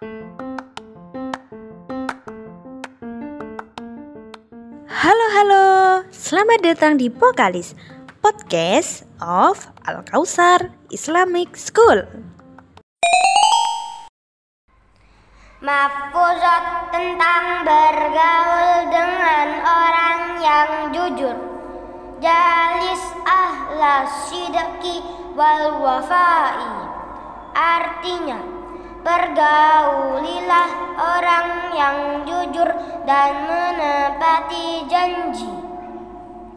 Halo halo, selamat datang di Pokalis Podcast of Al Kausar Islamic School. Mafuzat tentang bergaul dengan orang yang jujur. Jalis ahla sidaki wal wafai. Artinya, bergaulilah orang yang jujur dan menepati janji.